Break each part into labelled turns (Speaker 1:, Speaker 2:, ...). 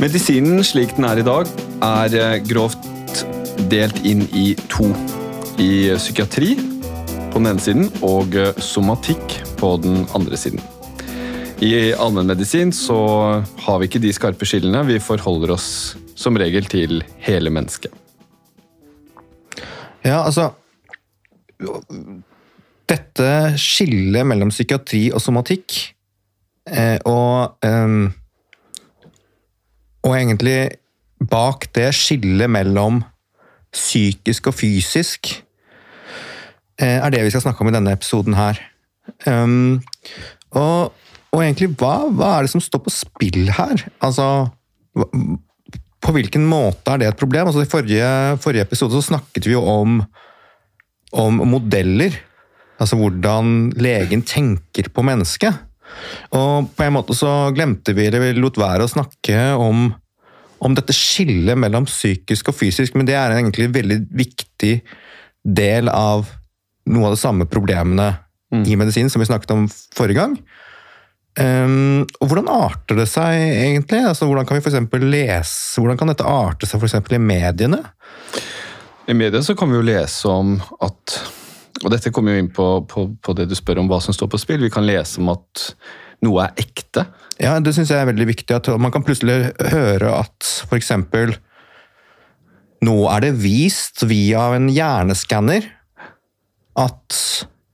Speaker 1: Medisinen slik den er i dag, er eh, grovt delt inn i to. I psykiatri på den ene siden og eh, somatikk på den andre siden. I allmennmedisin så har vi ikke de skarpe skillene. Vi forholder oss som regel til hele mennesket.
Speaker 2: Ja, altså Dette skillet mellom psykiatri og somatikk, eh, og eh, Og egentlig bak det skillet mellom psykisk og fysisk, eh, er det vi skal snakke om i denne episoden her. Um, og, og egentlig, hva, hva er det som står på spill her? Altså hva- på hvilken måte er det et problem? Altså I forrige, forrige episode så snakket vi jo om, om modeller. Altså hvordan legen tenker på mennesket. Og på en måte så glemte vi eller vi lot være å snakke om, om dette skillet mellom psykisk og fysisk, men det er egentlig en veldig viktig del av noe av de samme problemene i medisin som vi snakket om forrige gang. Um, og hvordan arter det seg egentlig? Altså, hvordan kan vi for eksempel lese, hvordan kan dette arte seg for eksempel i mediene?
Speaker 1: I media så kan vi jo lese om at Og dette kommer jo inn på, på, på det du spør om hva som står på spill. Vi kan lese om at noe er ekte.
Speaker 2: Ja, det syns jeg er veldig viktig. at Man kan plutselig høre at eksempel Nå er det vist via en hjerneskanner at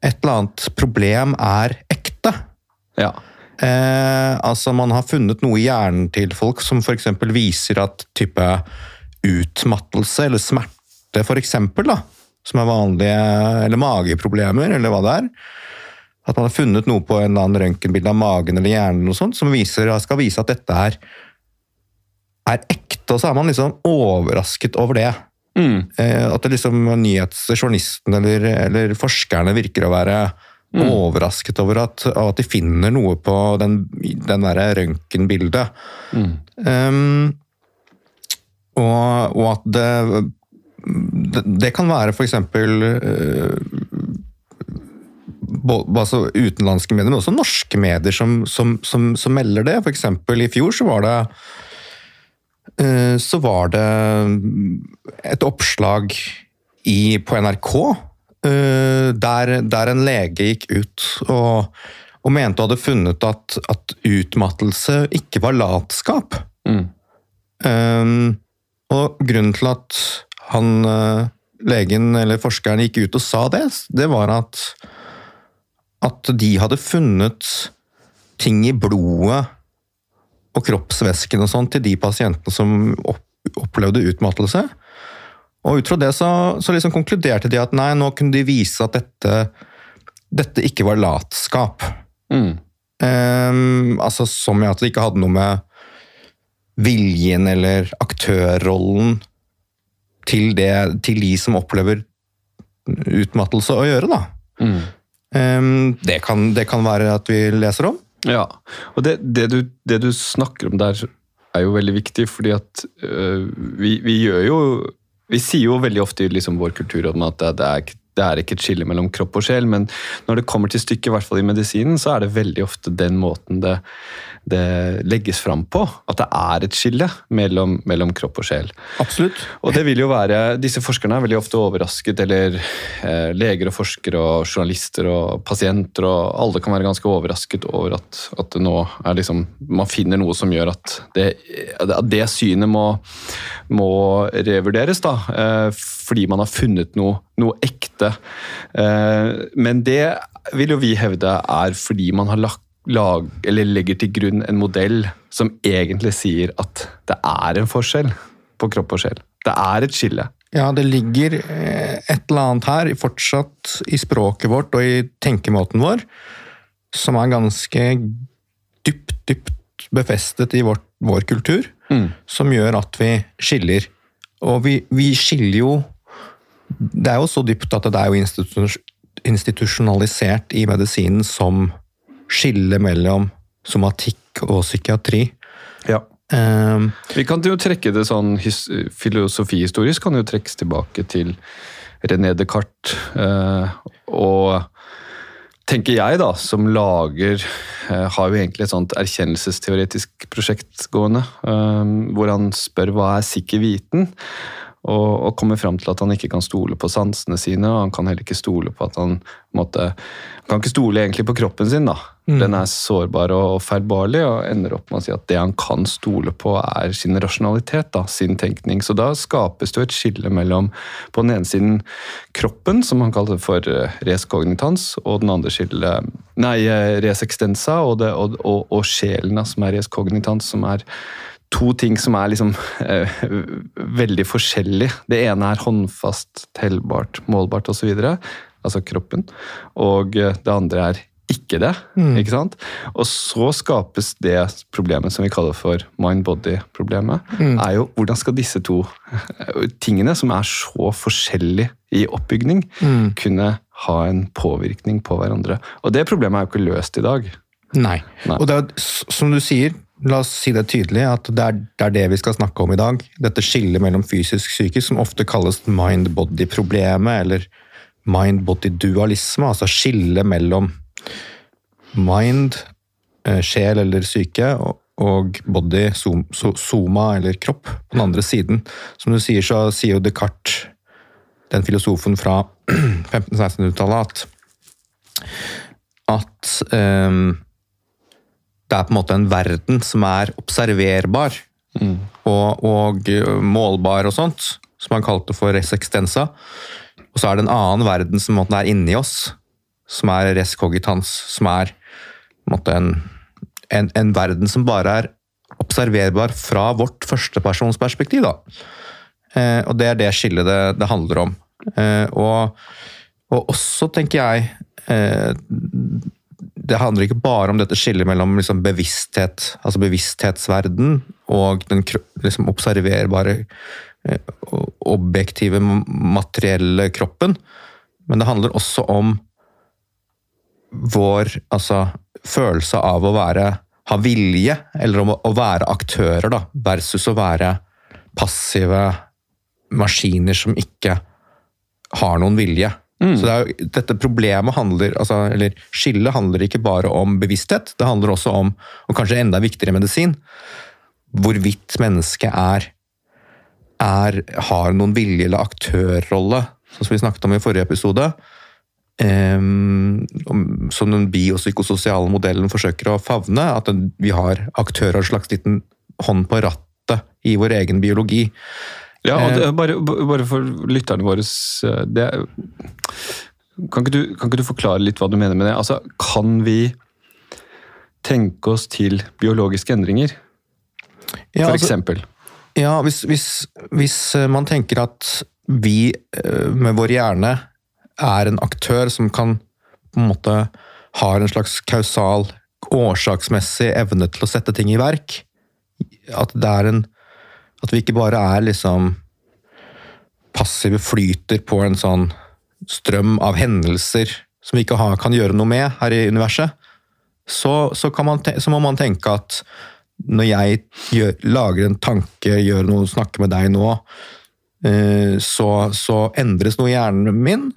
Speaker 2: et eller annet problem er ekte.
Speaker 1: Ja.
Speaker 2: Eh, altså Man har funnet noe i hjernen til folk som f.eks. viser at type utmattelse eller smerte, eksempel, da, som er vanlige, eller mageproblemer, eller hva det er. At man har funnet noe på en eller annen røntgenbilde av magen eller hjernen eller noe sånt, som viser, skal vise at dette er, er ekte, og så er man liksom overrasket over det.
Speaker 1: Mm.
Speaker 2: Eh, at det liksom nyhetsjournalisten eller, eller forskerne virker å være overrasket over at, at de finner noe på den, den derre røntgenbildet. Um, og, og at det, det kan være eksempel eh, altså utenlandske medier, men også norske medier som, som, som, som melder det. Eksempel i fjor så var det eh, så var det et oppslag i, på NRK eh, der, der en lege gikk ut og, og mente å hadde funnet at, at utmattelse ikke var latskap.
Speaker 1: Mm.
Speaker 2: Um, og grunnen til at han, eh, legen eller forskeren gikk ut og sa det, det var at, at de hadde funnet ting i blodet og kroppsvæsken og sånt til de pasientene som opplevde utmattelse. Og ut fra det så, så liksom konkluderte de at nei, nå kunne de vise at dette, dette ikke var latskap.
Speaker 1: Mm.
Speaker 2: Um, altså Som i at det ikke hadde noe med viljen eller aktørrollen til, det, til de som opplever utmattelse å gjøre, da.
Speaker 1: Mm.
Speaker 2: Ehm, det, kan, det kan være at vi leser om.
Speaker 1: Ja, og det, det, du, det du snakker om der er jo veldig viktig, fordi at øh, vi, vi gjør jo Vi sier jo veldig ofte i liksom vår kultur om at det, det, er, det er ikke et skille mellom kropp og sjel, men når det kommer til stykket, i hvert fall i medisinen, så er det veldig ofte den måten det, det legges fram på. At det er et skille mellom, mellom kropp og sjel.
Speaker 2: Absolutt.
Speaker 1: Og det vil jo være, Disse forskerne er veldig ofte overrasket, eller eh, leger og forskere og journalister og pasienter og alle kan være ganske overrasket over at, at det nå er liksom, man finner noe som gjør at det, at det synet må, må revurderes, da, eh, fordi man har funnet noe, noe ekte. Eh, men det vil jo vi hevde er fordi man har lagt lag, eller legger til grunn en modell som egentlig sier at det er en forskjell på kropp og sjel. Det er et skille.
Speaker 2: Ja, det ligger eh, et eller annet her, fortsatt i språket vårt og i tenkemåten vår, som er ganske dypt, dypt befestet i vårt, vår kultur,
Speaker 1: Mm.
Speaker 2: som gjør at vi skiller. Og vi, vi skiller jo Det er jo så dypt at det er jo institu- institusjonalisert i medisinen som skille mellom somatikk og psykiatri.
Speaker 1: Ja.
Speaker 2: Um,
Speaker 1: Vi kan jo trekke det sånn his- filosofihistorisk, kan jo trekkes tilbake til René Descartes. Uh, og tenker jeg, da, som lager uh, Har jo egentlig et sånt erkjennelsesteoretisk prosjekt gående. eh, Hvor han spør hva er sikker viten, og, og kommer fram til at han ikke kan stole på sansene sine. Og han kan heller ikke stole på at han måtte, han kan ikke stole egentlig på kroppen sin. da. Den er sårbar og feilbarlig, og ender opp med å si at det han kan stole på, er sin rasjonalitet, da, sin tenkning. Så da skapes det jo et skille mellom på den ene siden kroppen, som han kaller for reskognitans, res cognitans, og den andre skille, nei, eh, res extensa, og, det, og, og, og sjelen, som er res cognitans, som er to ting som er liksom eh, veldig forskjellige. Det ene er håndfast, tellbart, målbart osv., altså kroppen. Og eh, det andre er ikke det. ikke sant? Og så skapes det problemet som vi kaller for mind-body-problemet. er jo Hvordan skal disse to eh, tingene, som er så forskjellige i oppbygning, kunne ha en påvirkning på hverandre? Og det problemet er jo ikke løst i dag.
Speaker 2: Nei.
Speaker 1: Nei.
Speaker 2: Og det er, som du sier, la oss si det tydelig, at det er, det er det vi skal snakke om i dag. Dette skillet mellom fysisk og psykisk, som ofte kalles mind-body-problemet, eller mind-body-dualisme, altså skillet mellom mind, eh, sjel eller syke, og, body, soma eller kropp, på den andre siden. Som du sier, så sier jo Descartes, den filosofen fra 1500-1600-tallet, at, at ehm, det er på en måte en verden som er observerbar og, og eh, målbar og sånt, som han kalte for res extensa. Og så er det en annen verden som måte er inni oss, som er res cogitans, som er på en, måte en, en, en verden som bare er observerbar fra vårt førstepersonsperspektiv. Da. Eh, og det er det skillet det, det handler om. Eh, og, og også, tenker jeg eh, det handler ikke bare om dette skillet mellom liksom bevissthet, altså bevissthetsverden, og den liksom observerbare, eh, objektive, materielle kroppen. Men det handler også om vår altså, følelse av å være, ha vilje, eller om å, være aktører, da, versus å være passive maskiner som ikke har noen vilje. Så det er dette problemet handler, altså, eller skillet handler ikke bare om bevissthet, det handler også om, og kanskje enda viktigere medisin, hvorvidt mennesket er, er har noen vilje eller aktørrolle, som vi snakket om i forrige episode, Um, om- som den biopsykososiale modellen forsøker å favne, at vi har aktører, en slags liten hånd på rattet i vår egen biologi.
Speaker 1: Ja, og
Speaker 2: Eh.
Speaker 1: det, bare, bare for lytterne våre eh, det, kan, ikke du, kan ikke du forklare litt hva du mener med det? Altså, kan vi tenke oss til biologiske endringer,
Speaker 2: Ja,
Speaker 1: for
Speaker 2: altså-
Speaker 1: eksempel?
Speaker 2: Ja, hvis, hvis, hvis eh, man tenker at vi med vår hjerne er en aktør som kan på en måte har en slags kausal, årsaksmessig evne til å sette ting i verk. At det er en At vi ikke bare er liksom passive flyter på en sånn strøm av hendelser som vi ikke har, kan gjøre noe med her i universet, så, så, man, så må man tenke at når jeg gjør, lager en tanke, gjør noe, snakker med deg nå, eh, så, så endres noe i hjernen min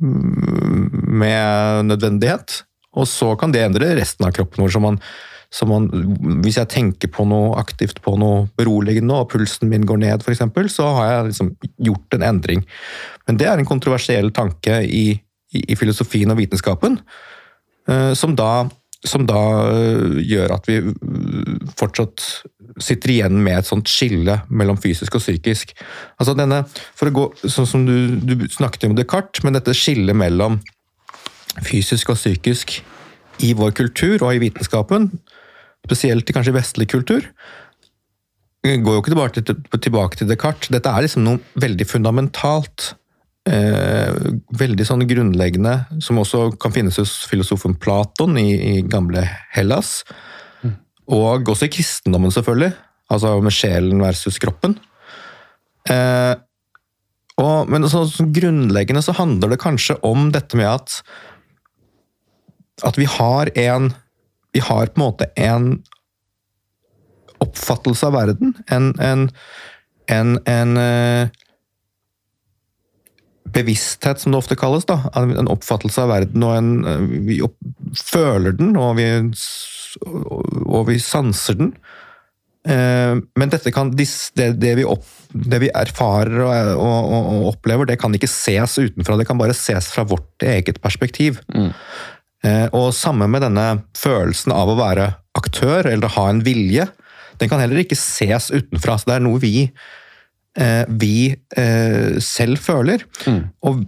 Speaker 2: mm, med nødvendighet. Og så kan det endre resten av kroppen vår. Så man, så man, hvis jeg tenker på noe aktivt på noe beroligende, og pulsen min går ned, f.eks., så har jeg liksom gjort en endring. Men det er en kontroversiell tanke i, i, i filosofien og vitenskapen, eh, som da som da øh, gjør at vi øh, fortsatt sitter igjen med et sånt skille mellom fysisk og psykisk. Altså denne, for å gå, sånn som du, du snakket om Descartes, men dette skillet mellom fysisk og psykisk i vår kultur og i vitenskapen, spesielt i kanskje vestlig kultur, går jo ikke tilbake til, tilbake til Descartes. Dette er liksom noe veldig fundamentalt. Eh, veldig sånn grunnleggende, som også kan finnes hos filosofen Platon i, i gamle Hellas. Og også i kristendommen, selvfølgelig. Altså med sjelen versus kroppen. Eh, og, men så, så grunnleggende så handler det kanskje om dette med at at vi har en Vi har på en måte en oppfattelse av verden. En, en, en, en eh, bevissthet, som det ofte kalles. da, En oppfattelse av verden, og en, vi opp, føler den, og vi, og vi sanser den. Eh, men kan, det, det, vi opp, det, vi erfarer og, og, og, opplever, det kan ikke ses utenfra. Det kan bare ses fra vårt eget perspektiv. Mm. Eh, og samme med denne følelsen av å være aktør, eller ha en vilje. Den kan heller ikke ses utenfra. så Det er noe vi, eh, vi selv føler. Mm. Og,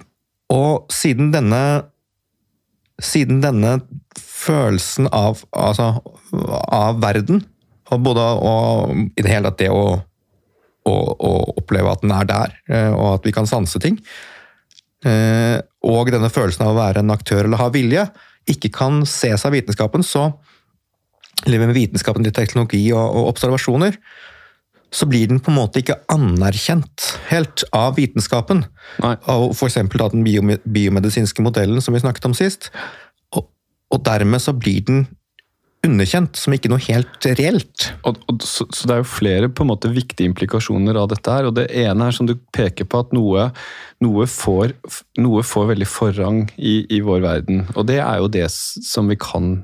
Speaker 2: og siden denne siden denne følelsen av, altså, av verden og både og, i det hele tatt det å, å, å, oppleve at den er der, eh, og at vi kan sanse ting. Eh, og denne følelsen av å være en aktør eller ha vilje, ikke kan ses av vitenskapen, så eller med vitenskapen til teknologi og, og observasjoner, så blir den på en måte ikke anerkjent helt av vitenskapen. Nei. Av f.eks. den biomedisinske modellen som vi snakket om sist. Og, og dermed så blir den underkjent, som ikke noe helt reelt.
Speaker 1: Og, og, så, så, Det er jo flere på en måte viktige implikasjoner av dette. her, og Det ene er som du peker på at noe, noe, får, noe får, veldig forrang i, i, vår verden. Og det er jo det som vi kan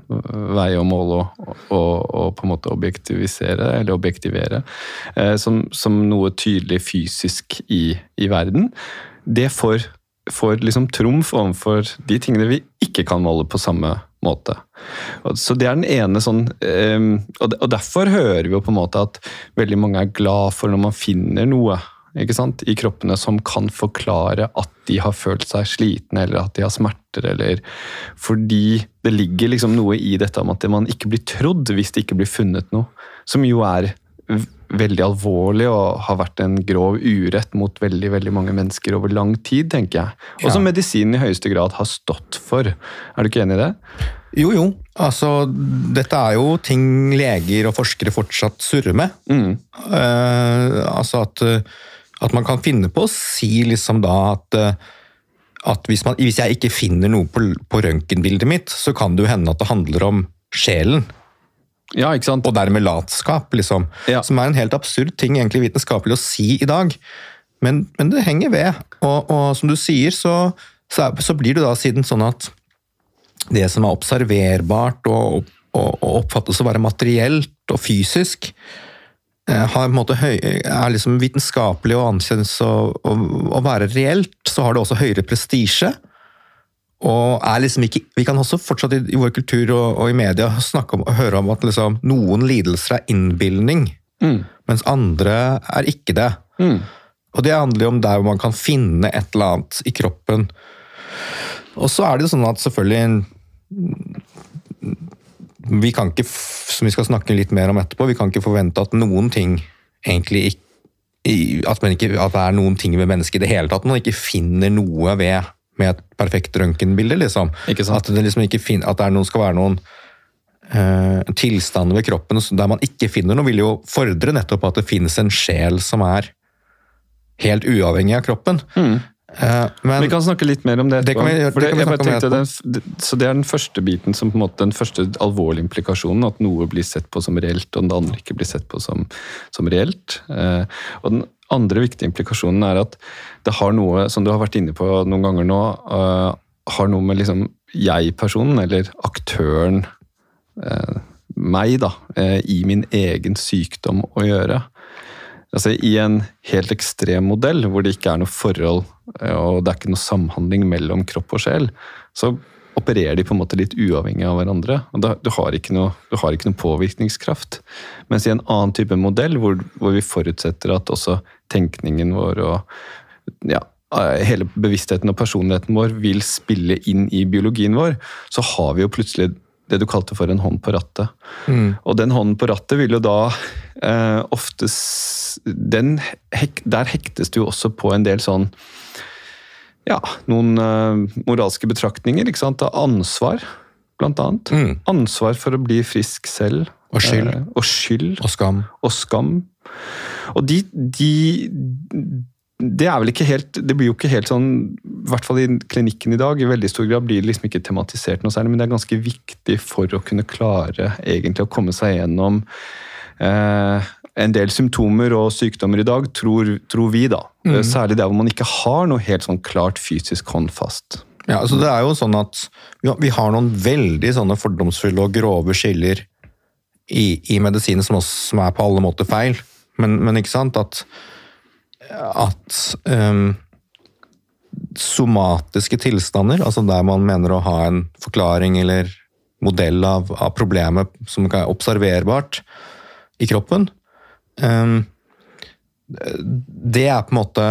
Speaker 1: veie og måle og, og, og på en måte objektivisere, eller objektivere, eh, som, som, noe tydelig fysisk i, i verden. Det får, får liksom trumf overfor de tingene vi ikke kan måle på samme måte måte. Så Det er den ene sånn ehm, Og derfor hører vi jo på en måte at veldig mange er glad for når man finner noe i kroppene som kan forklare at de har følt seg slitne eller at de har smerter. eller Fordi det ligger liksom noe i dette om at man ikke blir trodd hvis det ikke blir funnet noe. Som jo er veldig alvorlig og har vært en grov urett mot veldig veldig mange mennesker over lang tid, tenker jeg. Og som ja. medisinen i høyeste grad har stått for. Er du ikke enig i det?
Speaker 2: Jo, jo. Altså, dette er jo ting leger og forskere fortsatt surrer med. Mm. Uh, altså at, at, man kan finne på å si liksom da at, at hvis, man, hvis, jeg ikke finner noe på, på røntgenbildet mitt, så kan det jo hende at det handler om sjelen.
Speaker 1: Ja, ikke sant?
Speaker 2: Og dermed latskap, liksom. Ja. Som er en helt absurd ting egentlig vitenskapelig å si i dag. Men, men det henger ved. Og, og, som du sier, så, så, så, blir det da siden sånn at det som er observerbart og, og, og oppfattes å være materielt og fysisk, eh, høy, er liksom vitenskapelig og anses å, å, være reelt, så har det også høyere prestisje. Og er liksom ikke, Vi kan også fortsatt i, i vår kultur og, og, i media snakke om, og høre om at liksom, noen lidelser er innbilning, mm. mens andre er ikke det. Mm. Og Det handler jo om der hvor man kan finne et eller annet i kroppen. Og så er det jo sånn at selvfølgelig Vi kan ikke, som vi skal snakke litt mer om etterpå, vi kan ikke forvente at noen ting egentlig ikke at, ikke, at det er noen ting ved mennesket i det hele tatt. Man ikke finner noe ved med et perfekt røntgenbilde. Liksom. At det liksom ikke fin at det noen, skal være noen uh, tilstander ved kroppen der man ikke finner noe, vil jo fordre nettopp at det finnes en sjel som er helt uavhengig av kroppen. Mm.
Speaker 1: Uh, men, vi kan snakke litt mer om det.
Speaker 2: det, vi, det, det
Speaker 1: den, så det er den første biten, som på en måte, den første alvorlige implikasjonen. At noe blir sett på som reelt, og det andre ikke blir sett på som, som reelt. Uh, og den andre viktige implikasjonen er at det har noe, som du har vært inne på noen ganger nå, uh, har noe med liksom jeg-personen, eller aktøren, uh, meg, da, uh, i min egen sykdom å gjøre. Altså I en helt ekstrem modell, hvor det ikke er noe forhold og det er ikke noe samhandling mellom kropp og sjel, så opererer de på en måte litt uavhengig av hverandre. og da, du, har noe, du, har ikke noe, påvirkningskraft. Mens i en annen type modell, hvor, hvor vi forutsetter at også tenkningen vår og ja, hele bevisstheten og personligheten vår vil spille inn i biologien vår, så har vi jo plutselig det du kalte for en hånd på rattet. Mm. Og den hånden på rattet vil jo da eh, oftest den, hek, Der hektes det jo også på en del sånn ja, noen uh, moralske betraktninger. ikke sant? Ansvar, blant annet. Mm. Ansvar for å bli frisk selv.
Speaker 2: Og skyld.
Speaker 1: Uh, og skyld.
Speaker 2: Og skam.
Speaker 1: Og skam. Og de, de, Det er vel ikke helt Det blir jo ikke helt sånn, i hvert fall i klinikken i dag, i veldig stor grad blir det liksom ikke tematisert noe særlig, men det er ganske viktig for å kunne klare egentlig å komme seg gjennom uh, en del symptomer og sykdommer i dag, tror, tror vi, da.
Speaker 2: Mm.
Speaker 1: Særlig der hvor man ikke har noe helt sånn klart fysisk håndfast.
Speaker 2: Ja, altså det er jo sånn at vi har- noen veldig sånne fordomsfulle og grove skiller i, i medisinen som, også, som er på alle måter feil. Men, men ikke sant at, at um, somatiske tilstander, altså der man mener å ha en forklaring eller modell av, av problemet som er observerbart i kroppen, det er på en måte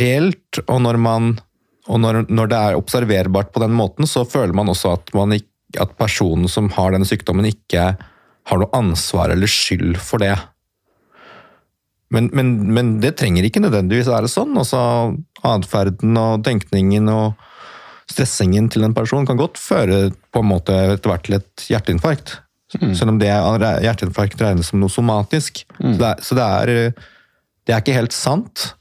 Speaker 2: reelt, og når, man, og når, når det er observerbart på den måten, så føler man også at, man ikke, at personen som har denne sykdommen, ikke har noe ansvar eller skyld for det. Men, men, men det trenger ikke nødvendigvis være sånn. Altså, Atferden og tenkningen og stressingen til en person kan godt føre på en måte etter hvert til et hjerteinfarkt. Selv om det er- hjerteinfarkt regnes som noe somatisk. Så, det er, så det, er, det er ikke helt sant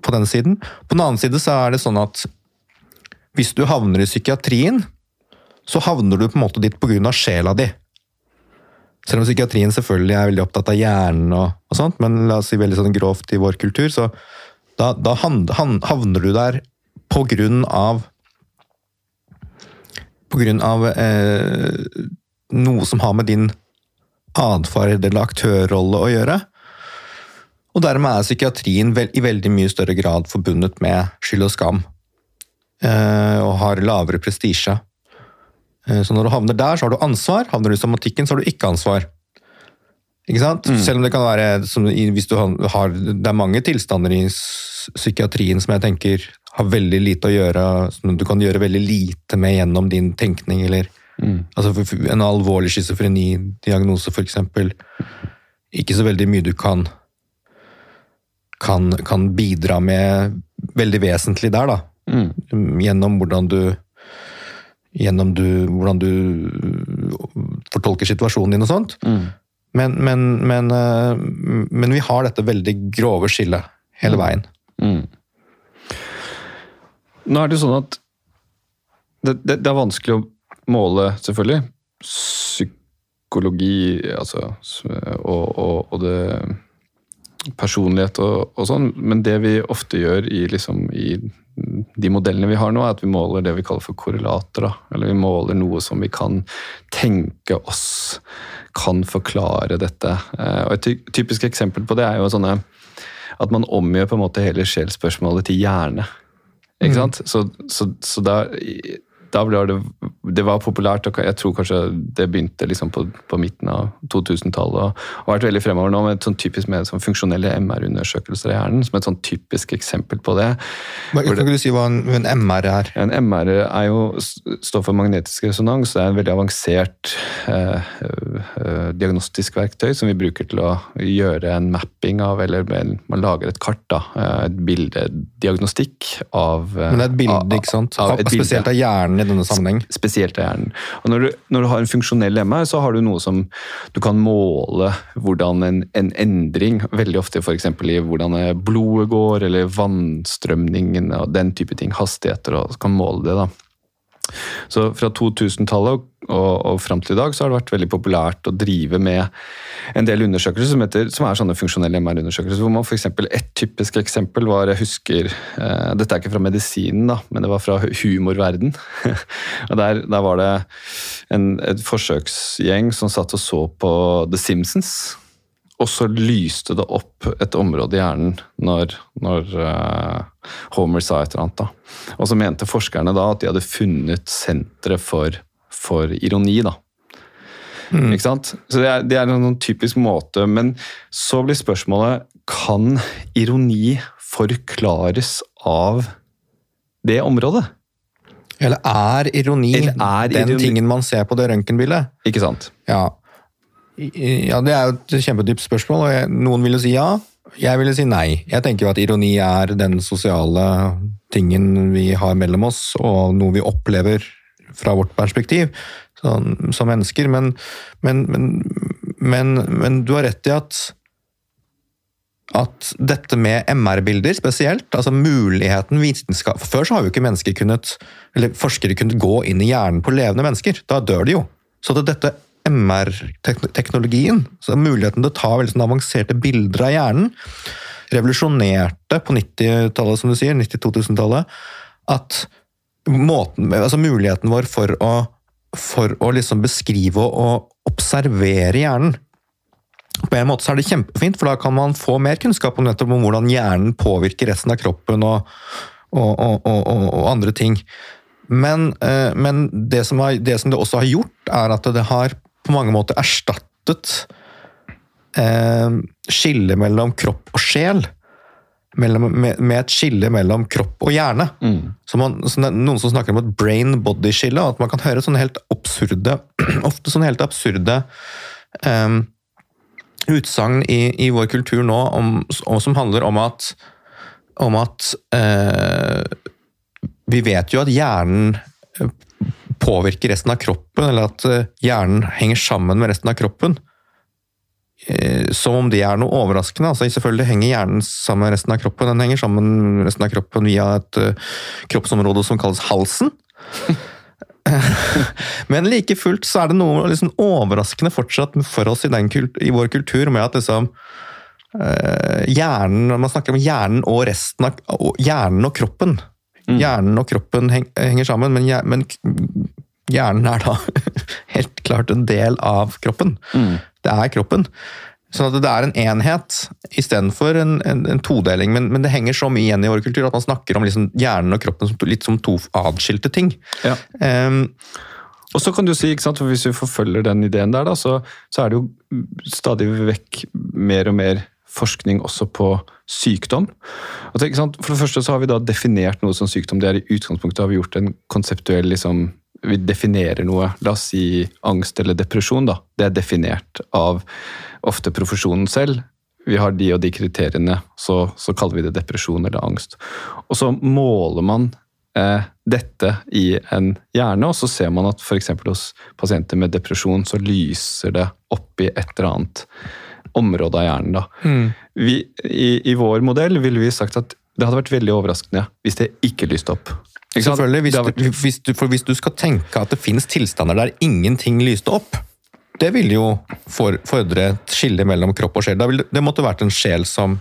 Speaker 2: på den siden. På den annen side så er det sånn at hvis du havner i psykiatrien, så havner du på en måte dit pga. sjela di. Selv om psykiatrien selvfølgelig er veldig opptatt av hjernen, og, og sånt, men la oss si veldig sånn grovt i vår kultur, så da, da havner du der på grunn av På grunn av eh, noe som har med din atferd eller aktørrolle å gjøre. Og dermed er psykiatrien i veldig mye større grad forbundet med skyld og skam. Eh, og har lavere prestisje. Eh, så når du havner der, så har du ansvar. Havner du i somatikken, så har du ikke ansvar. Ikke sant? Selv om det kan være som hvis du har, Det er mange tilstander i psykiatrien som jeg tenker har veldig lite å gjøre Som du kan gjøre veldig lite med gjennom din tenkning. eller altså for- for En alvorlig schizofreni-diagnose, f.eks. Ikke så veldig mye du kan, kan kan bidra med veldig vesentlig der, da.
Speaker 1: Mm.
Speaker 2: Gjennom hvordan du Gjennom du, hvordan du fortolker situasjonen din og sånt. Men, men, men, eh, men vi har dette veldig grove skillet hele veien.
Speaker 1: Mm. Nå er det jo sånn at det, det, det er vanskelig å måle, selvfølgelig, psykologi altså, og, og, og det personlighet og, og sånn, men det vi ofte gjør i, liksom, i de modellene vi har nå, er at vi måler det vi kaller for korrelater. Da. Eller vi måler noe som vi kan tenke oss kan forklare dette. Eh, Og et typisk eksempel på det er jo sånne at man omgjør på en måte hele sjelsspørsmålet til hjerne. Ikke sant? Så, så, så da, da ble det Det var populært, og jeg tror kanskje det begynte liksom på, på midten av 2000-tallet. Og har vært veldig fremover nå med et sånn typisk med sånn funksjonelle MR-undersøkelser i hjernen, som et sånn typisk eksempel på det.
Speaker 2: Men, kan ikke du si hva en, en MR er?
Speaker 1: En MR er jo, står for magnetisk resonans. Det er en veldig avansert eh, eh, diagnostisk verktøy som vi bruker til å gjøre en mapping av, eller man lager et kart, da, eh, et bildediagnostikk av eh,
Speaker 2: Men det er et bilde, ikke sant?
Speaker 1: Av, bilde.
Speaker 2: Spesielt av hjernen i denne sammenheng.
Speaker 1: Spesielt av hjernen. Og når du, når du har en funksjonell MR, så har du noe som du kan måle hvordan en, en endring, veldig ofte f.eks. i hvordan blodet går, eller vannstrømningen og den type ting, hastigheter, og kan måle det. da. Så fra 2000-tallet og, og fram til i dag så har det vært veldig populært å drive med en del undersøkelser som, heter, som er sånne funksjonelle MR-undersøkelser. hvor man for eksempel, Et typisk eksempel var jeg husker, eh, Dette er ikke fra medisinen, da, men det var fra humorverden. og der, der var det en, et forsøksgjeng som satt og så på The Simpsons. Og så lyste det opp et område i hjernen når, når eh, Homer sa et eller annet. Da. Og så mente forskerne da at de hadde funnet senteret for, for ironi. da. Ikke sant? Så det er, det er en sånn typisk måte. Men så blir spørsmålet kan ironi forklares av det området.
Speaker 2: Eller er ironi
Speaker 1: Eller er
Speaker 2: den
Speaker 1: ironi-
Speaker 2: tingen man ser på det røntgenbildet?
Speaker 1: Ikke sant?
Speaker 2: Ja. Ja, det er jo et kjempedypt spørsmål, og noen vil jo si ja. Jeg ville si nei. Jeg tenker jo at ironi er den sosiale tingen vi har mellom oss, og noe vi opplever fra vårt perspektiv sånn, som mennesker. Men, men, men, men, du har rett i at at dette med MR-bilder spesielt, altså muligheten vitenskap Før så har jo ikke mennesker kunnet, eller forskere kunnet gå inn i hjernen på levende mennesker. Da dør de jo. Så dette MR-teknologien, så muligheten til å ta veldig sånn avanserte bilder av hjernen, revolusjonerte på 90-tallet, som du sier, 90-2000-tallet, at måten, altså muligheten vår for å, for å liksom beskrive og observere hjernen på en måte så er det kjempefint, for da kan man få mer kunnskap om, om hvordan hjernen påvirker resten av kroppen og, og, og, og andre ting. Men, eh, men det, som har, det, som det også har gjort, er at det har på mange måter erstattet eh, skillet mellom kropp og sjel. Mellom, med, med, et skille mellom kropp og hjerne. Mm. Så man, så noen som snakker om et brain-body-skille, at man kan høre sånne helt absurde Ofte sånne helt absurde eh, utsagn i, i, vår kultur nå om, som handler om at, om at eh, Vi vet jo at hjernen eh, påvirker resten av kroppen, eller at uh, hjernen henger sammen med resten av kroppen. Uh, som om det er noe overraskende. altså Selvfølgelig henger hjernen sammen med resten av kroppen. Den henger sammen med resten av kroppen via et kroppsområde som kalles halsen. Men like fullt så er det noe liksom overraskende fortsatt for oss i, kult, i vår kultur med at liksom hjernen, Man snakker om hjernen og resten av Hjernen og kroppen. Mm. Hjernen og kroppen henger sammen, men, men, hjernen er da helt klart en del av kroppen. Mm. Det er kroppen. Sånn at det er en enhet istedenfor en, en, en todeling. Men, men, det henger så mye igjen i vår kultur at man snakker om liksom hjernen og kroppen som, litt som to adskilte ting. Ja. Um,
Speaker 1: og så kan du si, ikke sant, for Hvis vi forfølger den ideen der, da, så, så, er det jo stadig vekk mer og mer forskning også på sykdom. Og det, for det første så har vi da definert noe som sykdom. det er I utgangspunktet har vi gjort en konseptuell liksom, Vi definerer noe. La oss si angst eller depresjon. da. Det er definert av ofte profesjonen selv. Vi har de og de kriteriene, så, så kaller vi det depresjon eller angst. Og så måler man eh, dette i en hjerne, og så ser man at f.eks. hos pasienter med depresjon så lyser det opp i et eller annet område av hjernen. Da. Mm. Vi, i, i, vår modell ville vi sagt at det hadde vært veldig overraskende hvis det ikke lyste opp.
Speaker 2: Selvfølgelig, hvis du, hvis, du, for hvis du skal tenke at det finnes tilstander der ingenting lyste opp, det ville jo fordre et skille mellom kropp og sjel. Det, det måtte vært en sjel som,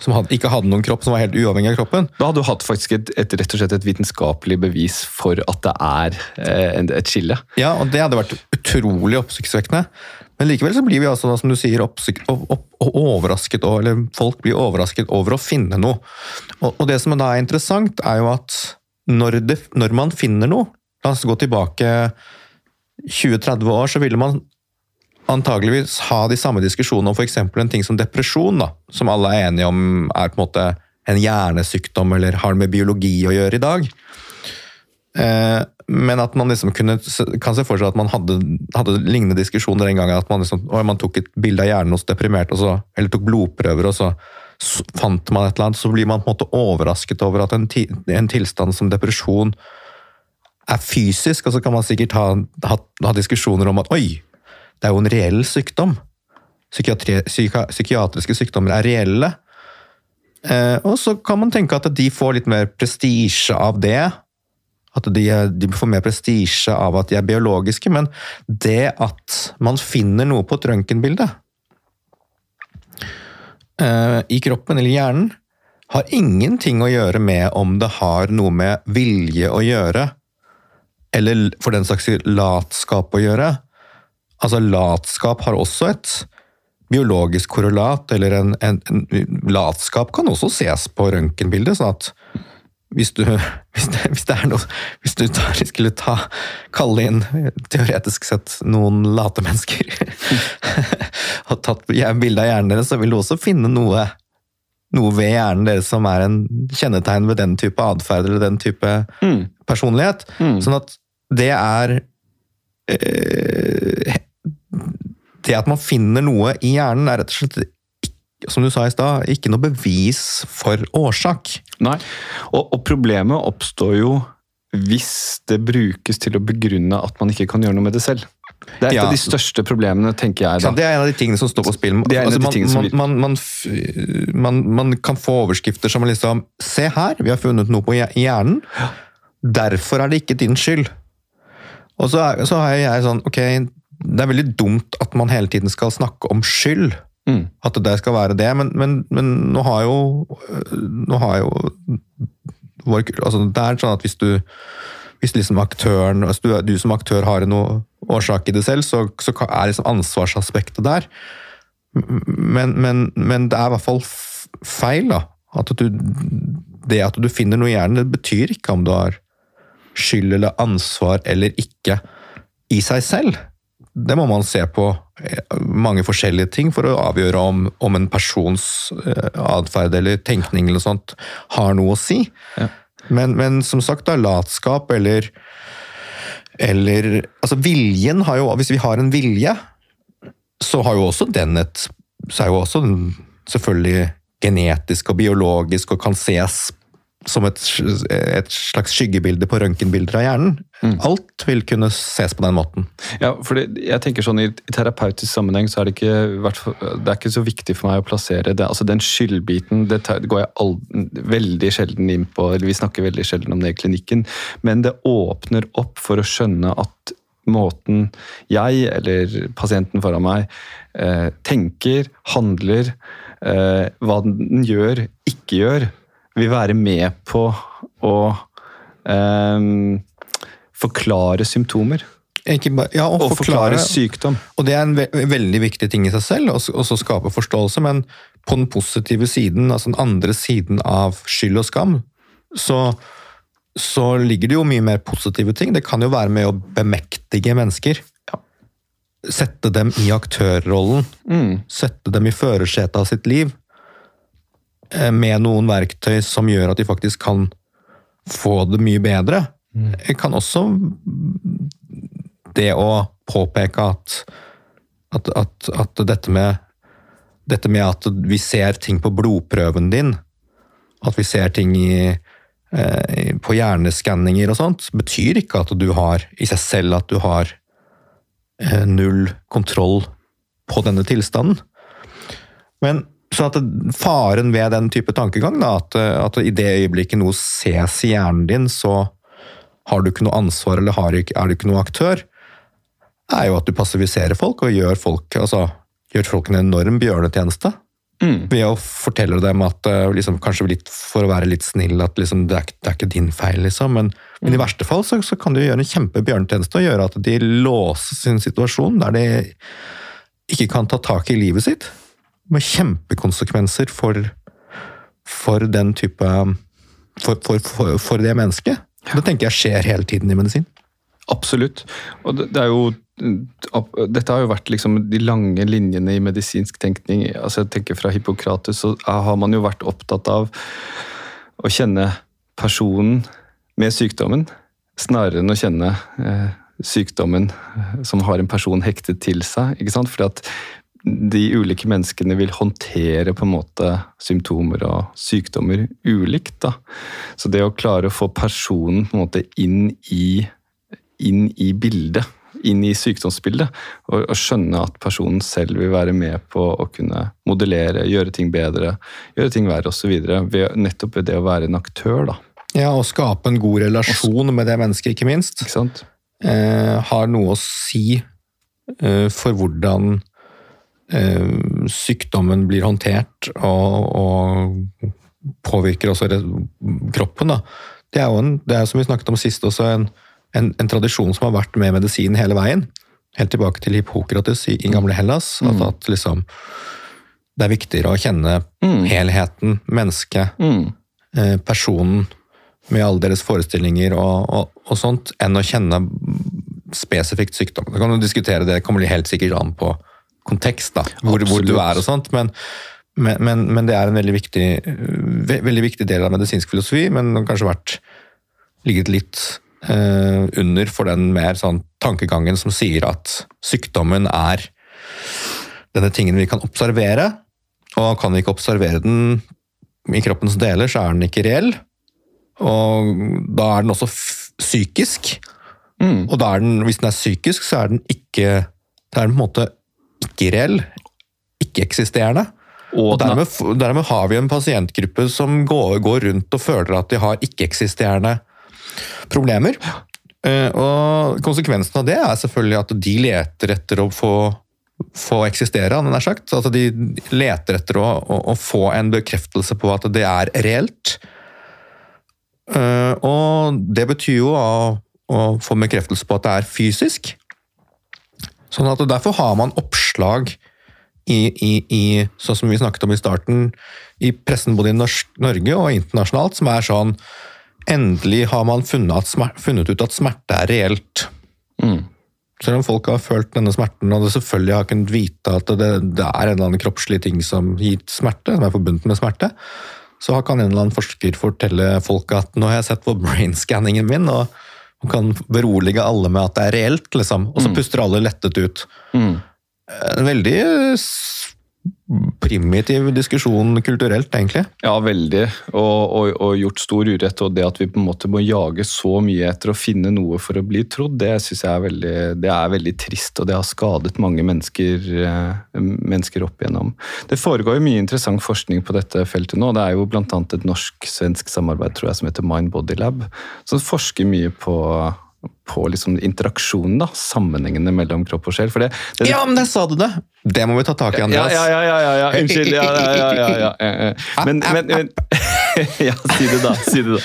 Speaker 2: som hadde, ikke hadde noen kropp, som var helt uavhengig av kroppen.
Speaker 1: Da hadde du hatt faktisk et, et, rett og slett et vitenskapelig bevis for at det er eh, et skille.
Speaker 2: Ja, og det hadde vært utrolig oppsiktsvekkende. Men likevel så blir vi altså, som du sier, oppsikt, opp, opp, overrasket, eller folk blir overrasket over å finne noe. Og, og det som da er interessant, er jo at når, det, når man finner noe La oss gå tilbake 20-30 år så ville man antageligvis ha de samme diskusjonene om f.eks. en ting som depresjon, da, som alle er enige om er på en måte en hjernesykdom eller har med biologi å gjøre i dag. Eh, men at man liksom kunne, kan se for seg at man hadde, hadde lignende diskusjoner den gangen. At man, liksom, man tok et bilde av hjernen hos deprimerte, eller tok blodprøver, og så fant man et eller annet. Så blir man på en måte overrasket over at en, en tilstand som depresjon er fysisk, og så kan man sikkert ha, ha, ha diskusjoner om at oi, det er jo en reell sykdom. Psyka, psykiatriske sykdommer er reelle. Eh, og så kan man tenke at de får litt mer prestisje av det. At de, de får mer prestisje av at de er biologiske, men det at man finner noe på et røntgenbilde i kroppen eller hjernen, har ingenting å gjøre med om det har noe med vilje å gjøre, eller for den saks skyld latskap å gjøre. Altså, latskap har også et biologisk korrelat, eller en, en, en latskap kan også ses på røntgenbildet. sånn at hvis du, hvis det, hvis det, noe Hvis du tar, skulle ta, kalle inn, teoretisk sett, noen late mennesker og tatt bilde av hjernen deres, så vil du også finne noe, noe ved hjernen deres som er en kjennetegn ved den type atferd eller den type mm. personlighet. Mm. Sånn at det er øh, Det at man finner noe i hjernen, er rett og slett som du sa i stad, ikke noe bevis for årsak.
Speaker 1: Nei, og, og, problemet oppstår jo hvis det brukes til å begrunne at man ikke kan gjøre noe med det selv. Det er et ja. av de største problemene, tenker jeg.
Speaker 2: da. Det er en av de tingene som står på spill. Altså, man, man, man, man, kan få overskrifter som liksom Se her, vi har funnet noe på hjernen. Derfor er det ikke din skyld. Og så, så har jeg sånn Ok, det er veldig dumt at man hele tiden skal snakke om skyld.
Speaker 1: Mm.
Speaker 2: At det skal være det, men, men, men nå har jo Nå har jo vår, altså Det er sånn at hvis du hvis liksom aktøren, hvis du, du som aktør har noen årsak i det selv, så, så er liksom ansvarsaspektet der. Men, men, men, det er i hvert fall feil, da. At du, det at du finner noe i hjernen, det betyr ikke om du har skyld eller ansvar eller ikke i seg selv. Det må man se på eh, mange forskjellige ting for å avgjøre om, om en persons eh, atferd eller tenkning eller sånt har noe å si. Ja. Men, men, som sagt, da, latskap eller Eller Altså, viljen har jo Hvis vi har en vilje, så har jo også den et Så er jo også den selvfølgelig genetisk og biologisk og kan ses som et, et, slags skyggebilde på røntgenbilder av hjernen. Mm. Alt vil kunne ses på den måten.
Speaker 1: Ja, for jeg tenker sånn I, i terapeutisk sammenheng så er det ikke, det er ikke så viktig for meg å plassere det. altså Den skyldbiten det, går jeg all, veldig sjelden inn på, eller vi snakker veldig sjelden om det i klinikken. Men det åpner opp for å skjønne at måten jeg eller pasienten foran meg eh, tenker, handler, eh, hva den gjør, ikke gjør vil være med på å um, forklare symptomer.
Speaker 2: Bare, ja, og,
Speaker 1: og forklare, forklare, sykdom.
Speaker 2: Og Det er en ve veldig viktig ting i seg selv, å skape forståelse. Men på den positive siden, altså den andre siden av skyld og skam, så, så ligger det jo mye mer positive ting. Det kan jo være med å bemektige mennesker. Ja. Sette dem i aktørrollen. Mm. Sette dem i førersetet av sitt liv. Eh, med noen verktøy som gjør at de faktisk kan få det mye bedre. Jeg Kan også det å påpeke at, at, at, at dette, med, dette med at vi ser ting på blodprøven din, at vi ser ting i, eh, på hjerneskanninger og sånt, betyr ikke at du har i seg selv at du har eh, null kontroll på denne tilstanden. Men så at Faren ved den type tankegang, da, at, at, i det øyeblikket noe ses i hjernen din, så har du ikke noe ansvar eller har, er du ikke noe aktør, er jo at du passiviserer folk og gjør folk, altså, gjør folk en enorm bjørnetjeneste. Mm. Ved å fortelle dem at eh, liksom, kanskje litt, for å være litt snill, at liksom, det, er, det, er, ikke din feil, liksom. Men, mm. men i verste fall så, så, kan du gjøre en kjempebjørnetjeneste og gjøre at de låser sin situasjon der de ikke kan ta tak i livet sitt med kjempekonsekvenser for, for den type for, for, for, det mennesket. Det tenker jeg skjer hele tiden i medisin.
Speaker 1: Absolutt. Og det, det er jo dette har jo vært liksom de lange linjene i medisinsk tenkning. altså jeg tenker Fra Hippokrates så har man jo vært opptatt av å kjenne personen med sykdommen, snarere enn å kjenne eh, sykdommen som har en person hektet til seg. ikke sant? Fordi at de ulike menneskene vil håndtere på en måte symptomer og sykdommer ulikt. Da. Så det å klare å få personen på en måte inn i, inn i bildet, inn i sykdomsbildet, og, og, skjønne at personen selv vil være med på å kunne modellere, gjøre ting bedre, gjøre ting verre osv. Nettopp ved det å være en aktør. da.
Speaker 2: Ja, og skape en god relasjon med det mennesket, ikke minst.
Speaker 1: Ikke sant?
Speaker 2: Eh, har noe å si eh, for hvordan sykdommen blir håndtert og, og påvirker også kroppen. Da. Det er jo en, det er som vi snakket om sist, også en, en, en, tradisjon som har vært med medisin hele veien. Helt tilbake til Hippokrates i, i gamle Hellas. Mm. At, at liksom, det er viktigere å kjenne mm. helheten, mennesket, mm. eh, personen med alle deres forestillinger og, og, og, sånt, enn å kjenne spesifikt sykdom. Da kan du diskutere det, kommer helt sikkert an på kontekst, da, hvor, hvor, du er og sånt. Men, men, men, men, det er en veldig viktig, veldig viktig del av medisinsk filosofi, men det har kanskje vært ligget litt eh, under for den mer sånn tankegangen som sier at sykdommen er denne tingen vi kan observere, og kan vi ikke observere den i kroppens deler, så er den ikke reell. Og da er den også psykisk. Mm. Og den, hvis den er psykisk, så er den ikke Det er den på en måte ikke-reell, ikke-eksisterende. Og dermed, dermed, har vi en pasientgruppe som går, går, rundt og føler at de har ikke-eksisterende problemer. Eh, og konsekvensen av det er selvfølgelig at de leter etter å få, få eksistere, nær sagt. Altså de leter etter å, å, å få en bekreftelse på at det er reelt. Eh, og det betyr jo å, å få bekreftelse på at det er fysisk. Sånn at Derfor har man oppslag i, i, i, sånn som vi snakket om i starten, i pressen både i Norsk, Norge og internasjonalt, som er sånn Endelig har man funnet, funnet ut at smerte er reelt.
Speaker 1: Mm.
Speaker 2: Selv om folk har følt denne smerten, og det selvfølgelig har kunnet vite at det, det er en eller annen kroppslig ting som gir smerte, som er forbundet med smerte, så kan en eller annen forsker fortelle folk at nå har jeg sett på brainscanningen min, og, og kan berolige alle med at det er reelt, liksom. Og så
Speaker 1: Mm.
Speaker 2: puster alle lettet ut.
Speaker 1: Mm.
Speaker 2: En veldig primitiv diskusjon kulturelt, egentlig.
Speaker 1: Ja, veldig. Og, og, og gjort stor urett. Og det at vi på en måte må jage så mye etter å finne noe for å bli trodd, det syns jeg er veldig, det er veldig trist. Og det har skadet mange mennesker, eh, mennesker opp igjennom. Det foregår jo mye interessant forskning på dette feltet nå. Det er jo bl.a. et norsk-svensk samarbeid tror jeg, som heter Mind Body Lab, som forsker mye på på liksom interaksjonen, da, sammenhengene mellom kropp og sjel. Det, det,
Speaker 2: Ja, men der sa du det! Det må vi ta tak i, Andreas.
Speaker 1: ja, ja, ja, ja, ja. Unnskyld. Ja, ja, ja, ja, ja, ja. Men, men, men Ja, si det, da. Si det, da.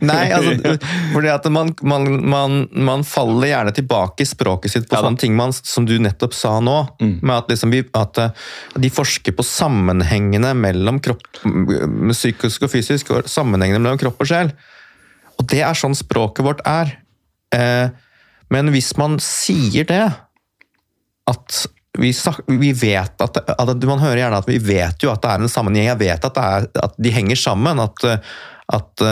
Speaker 2: Nei, altså, fordi at man, man, man, man faller gjerne tilbake i språket sitt på
Speaker 1: Ja
Speaker 2: sånne ting man, som du nettopp sa nå.
Speaker 1: Mm.
Speaker 2: Med at, liksom vi, at eh, de forsker på sammenhengene mellom kropp, psykisk og fysisk, og sammenhengene mellom kropp og sjel. Og det er sånn språket vårt er. Eh, men hvis man sier det, at vi, vi vet at, at Man hører gjerne at vi vet jo at det er en sammenheng. Jeg vet at, det er, at de henger sammen. At, at,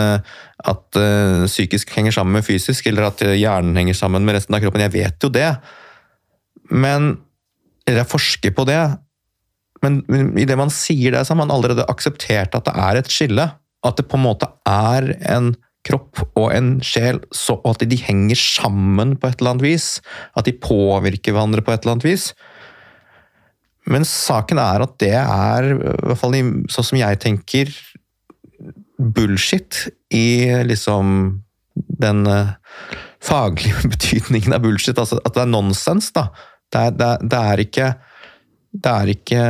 Speaker 2: at eh, psykisk henger sammen med fysisk, eller at hjernen henger sammen med resten av kroppen. Jeg vet jo det. Men Eller jeg forsker på det. Men idet man sier det, så har man allerede akseptert at det er et skille. At det på en måte er en kropp og en sjel, så, og at de henger sammen på et eller annet vis. At de påvirker hverandre på et eller annet vis. Men saken er at det er, i hvert fall sånn som jeg tenker, bullshit i liksom den eh, faglige betydningen av bullshit. Altså at det er nonsens, da. Det er, det er, det er ikke det er ikke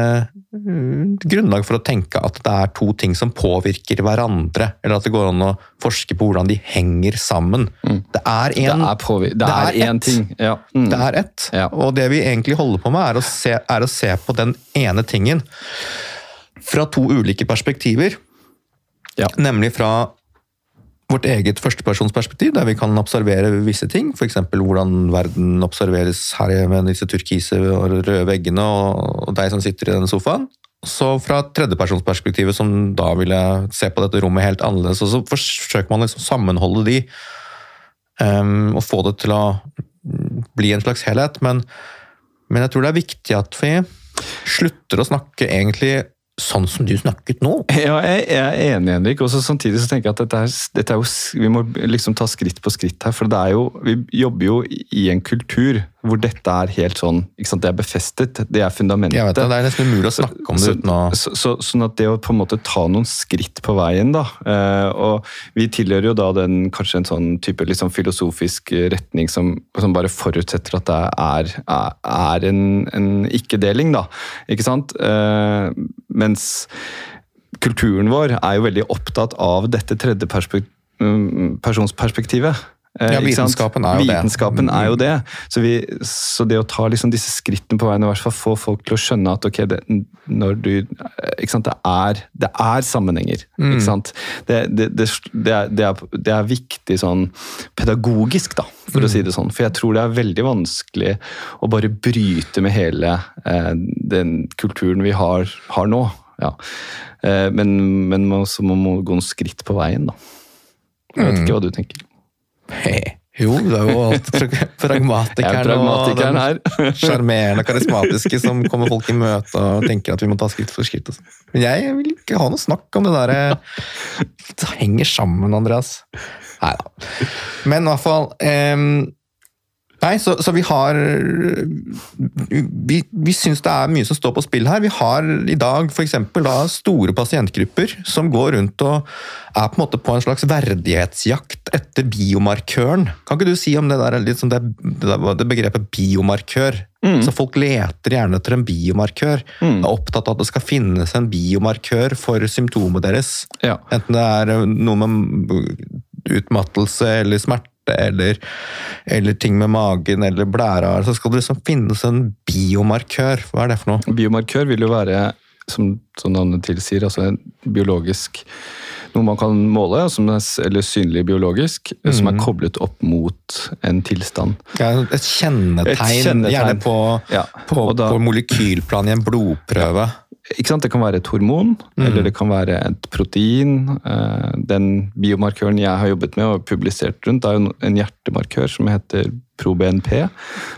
Speaker 2: grunnlag for å tenke at det er to ting som påvirker hverandre, eller at det går an å forske på hvordan de henger sammen.
Speaker 1: Mm.
Speaker 2: Det er
Speaker 1: én ting. Ja. Mm.
Speaker 2: det er ett.
Speaker 1: Ja.
Speaker 2: Og det vi egentlig holder på med, er å, se, er å se på den ene tingen fra to ulike perspektiver.
Speaker 1: Ja.
Speaker 2: Nemlig fra vårt eget førstepersonsperspektiv, der vi kan observere visse ting. F.eks. hvordan verden observeres her med disse turkise og røde veggene og, deg som sitter i denne sofaen. Så fra tredjepersonsperspektivet, som da vil jeg se på dette rommet helt annerledes, og så forsøker man liksom sammenholde de um, og få det til å bli en slags helhet. Men, men jeg tror det er viktig at vi slutter å snakke egentlig sånn som du snakket nå.
Speaker 1: Ja, jeg, er enig, Henrik. Og samtidig så tenker jeg at dette er, dette er jo, vi må liksom ta skritt på skritt her. For det er jo, vi jobber jo i en kultur hvor dette er helt sånn ikke sant, Det er befestet. Det er fundamentet.
Speaker 2: Det, det er nesten umulig å snakke om det
Speaker 1: Så-
Speaker 2: uten å
Speaker 1: så, så, sånn at det å på en måte ta noen skritt på veien, da eh, Og vi tilhører jo da den kanskje en sånn type liksom filosofisk retning som, som bare forutsetter at det er, er, er en, en ikke-deling, da. Ikke sant? Eh, mens kulturen vår er jo veldig opptatt av dette tredje perspek- mm, personsperspektivet. Eh,
Speaker 2: Ja, vitenskapen er jo det.
Speaker 1: Vitenskapen er jo det. Så, vi, så det å ta liksom disse skrittene på veien, i hvert fall få folk til å skjønne at okay, det, du, sant? Det, er, det er sammenhenger.
Speaker 2: Mm.
Speaker 1: Det, det, det, det, er, det, er, viktig sånn pedagogisk, da, for
Speaker 2: Mm.
Speaker 1: å si det sånn. For jeg tror det er veldig vanskelig å bare bryte med hele eh, den kulturen vi har, har nå. Ja. Eh, men men man, så man må gå noen skritt på veien, da. Jeg vet
Speaker 2: Mm.
Speaker 1: ikke hva du tenker.
Speaker 2: Hei. Jo, det er jo alltid
Speaker 1: er
Speaker 2: pragmatikeren
Speaker 1: pragmatikeren her.
Speaker 2: den sjarmerende, karismatiske som kommer folk i møte og tenker at vi må ta skritt for skritt. og sånn. Men jeg vil ikke ha noe snakk om det derre Det henger sammen, Andreas. Nei da. Men i hvert fall em, Nei, så, så vi har Vi, vi syns det er mye som står på spill her. Vi har i dag f.eks. store pasientgrupper som går rundt og er på en måte på en slags verdighetsjakt etter biomarkøren. Kan ikke du si om det der, liksom det, det, begrepet biomarkør? Mm. Så Folk leter gjerne etter en biomarkør. Mm. Er opptatt av at det skal finnes en biomarkør for symptomet deres.
Speaker 1: Ja.
Speaker 2: Enten det er noe med utmattelse eller smerte eller, eller, ting med magen eller blæra, så skal det liksom finnes en biomarkør. Hva er det for noe?
Speaker 1: Biomarkør vil jo være, som, som navnet tilsier, altså en biologisk noe man kan måle, eller synlig biologisk, mm. som er mm. koblet opp mot en tilstand.
Speaker 2: Ja, et kjennetegn, et kjennetegn. gjerne på, ja. på, da, på, molekylplan i en blodprøve.
Speaker 1: Sant? Det kan være et hormon, mm. eller det kan være et protein. Eh, den biomarkøren jeg har jobbet med og publisert rundt, er en hjertemarkør som heter ProBNP,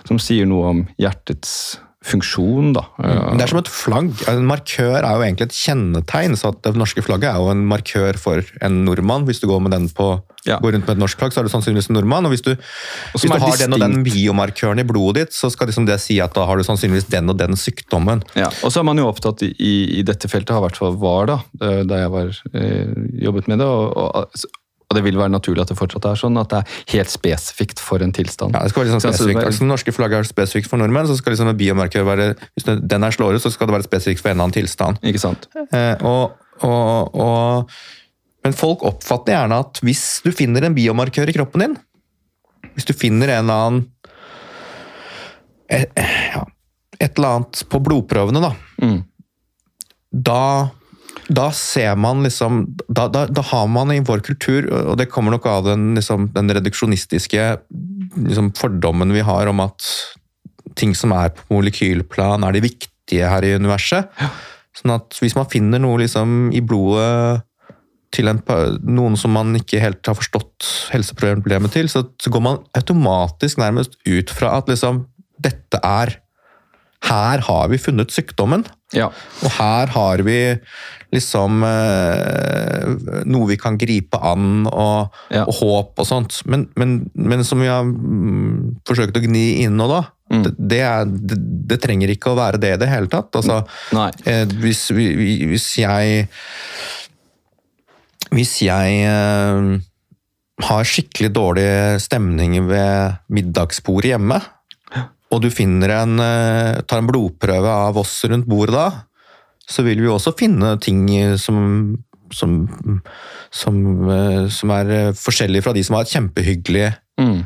Speaker 1: som sier noe om hjertets funksjon, da.
Speaker 2: Mm. Det er som et flagg. En markør er jo egentlig et kjennetegn. så Det norske flagget er jo en markør for en nordmann. Hvis du går, med den på, ja. går rundt med et norsk flagg, så er du sannsynligvis en nordmann. og Hvis du, hvis du har distinkt. den og den biomarkøren i blodet ditt, så skal liksom det si at da har du sannsynligvis den og den sykdommen.
Speaker 1: Ja, Og så er man jo opptatt i, i dette feltet, har i hvert fall var da, da jeg var, eh, jobbet med det. og, og og det vil være naturlig at det fortsatt er sånn, at det er helt spesifikt for en tilstand.
Speaker 2: Ja, det skal være liksom spesifikt. Altså, det norske flagget er spesifikt for nordmenn, så skal liksom en biomarkør være Hvis den er slåret, så skal det være spesifikt for en eller annen tilstand.
Speaker 1: Ikke sant?
Speaker 2: Eh, og, og, og, men folk oppfatter gjerne at hvis du finner en biomarkør i kroppen din, hvis du finner en eller annen et, eh, ja, et eller annet på blodprøvene, da, mm. da da ser man liksom da, da, da, har man i vår kultur, og det kommer nok av den, liksom, den reduksjonistiske liksom, fordommen vi har om at ting som er på molekylplan, er de viktige her i universet. Sånn at hvis man finner noe liksom, i blodet til en, noen som man ikke helt har forstått helseproblemet til, så, så, går man automatisk nærmest ut fra at liksom, dette er Her har vi funnet sykdommen.
Speaker 1: Ja.
Speaker 2: Og her har vi liksom eh, noe vi kan gripe an, og, ja. og håp og sånt. Men, men, men, som vi har mm, forsøkt å gni inn nå, da. Mm. Det, det, er, det, det, trenger ikke å være det i det hele tatt. Altså, eh, hvis, hvis, jeg Hvis jeg eh, har skikkelig dårlig stemning ved middagsbordet hjemme, og du finner en, eh, tar en blodprøve av oss rundt bordet da, så vil vi også finne ting som, som, som, eh, som er eh, forskjellige fra de som har et kjempehyggelig mm.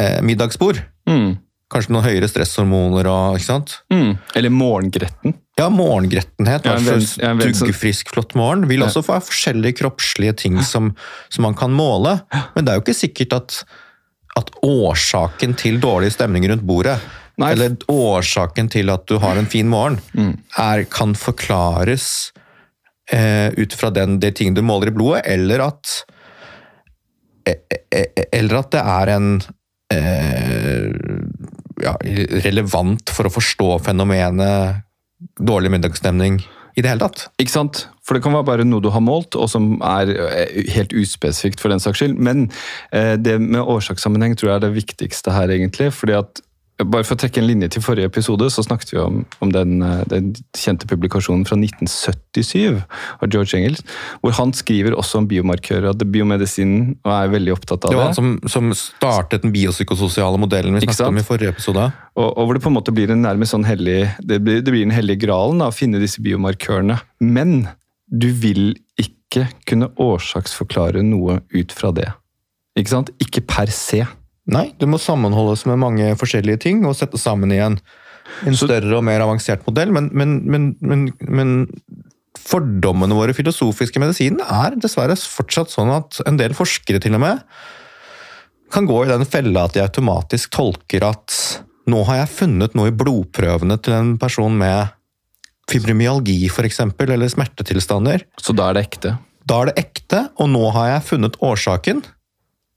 Speaker 2: eh, middagsbord. Mm. Kanskje noen høyere stresshormoner og ikke sant?
Speaker 1: Mm. Eller morgengretten.
Speaker 2: Ja, morgengrettenhet. Ja, ja, Duggfrisk, flott morgen. Vil også få forskjellige kroppslige ting som, som, man kan måle. Men det er jo ikke sikkert at, at årsaken til dårlig stemning rundt bordet Nei. eller årsaken til at du har en fin morgen, mm. er, kan forklares eh, ut fra den, de tingene du måler i blodet, eller at eh, eh, Eller at det er en eh, ja, relevant for å forstå fenomenet dårlig middagsstemning i det hele tatt.
Speaker 1: Ikke sant? For det kan være bare noe du har målt, og som er eh, helt uspesifikt for den saks skyld. Men eh, det med årsakssammenheng tror jeg er det viktigste her, egentlig. fordi at bare for å trekke en linje til forrige episode, så snakket vi om, om den, eh, den, kjente publikasjonen fra 1977 av George Engels, hvor han skriver også om biomarkører, at biomedisinen og er veldig opptatt av det.
Speaker 2: Det var han som, som startet den biopsykososiale modellen vi snakket om i forrige episode.
Speaker 1: Og, og, hvor det på en måte blir en nærmest sånn hellig, det blir, det blir den hellige gralen da, å finne disse biomarkørene. Men du vil ikke kunne årsaksforklare noe ut fra det. Ikke sant? Ikke per se.
Speaker 2: Nei, det må sammenholdes med mange forskjellige ting og settes sammen i en, en større og mer avansert modell. Men, men, men, men, fordommene våre filosofiske medisinen er dessverre fortsatt sånn at en del forskere til og med kan gå i den fella at de automatisk tolker at nå har jeg funnet noe i blodprøvene til en person med fibromyalgi f.eks., eller smertetilstander.
Speaker 1: Så da er det ekte?
Speaker 2: Da er det ekte, og nå har jeg funnet årsaken.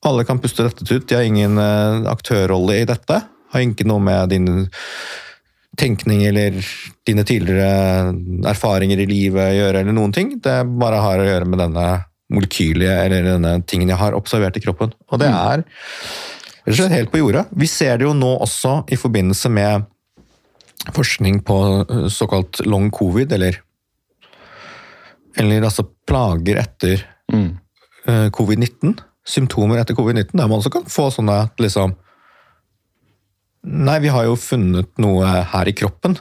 Speaker 2: Alle kan puste lettet ut. De har ingen uh, aktørrolle i dette. Har ikke noe med din tenkning eller dine tidligere erfaringer i livet å gjøre, eller noen ting. Det bare har å gjøre med denne molekylet eller denne tingen jeg har observert i kroppen. Og det mm. er Rett og slett helt på jordet. Vi ser det jo nå også i forbindelse med forskning på eh, såkalt long covid, eller, eller altså plager etter
Speaker 1: Mm.
Speaker 2: eh, covid-19. Symptomer etter covid-19, der man også kan få sånne at liksom Nei, vi har jo funnet noe her i kroppen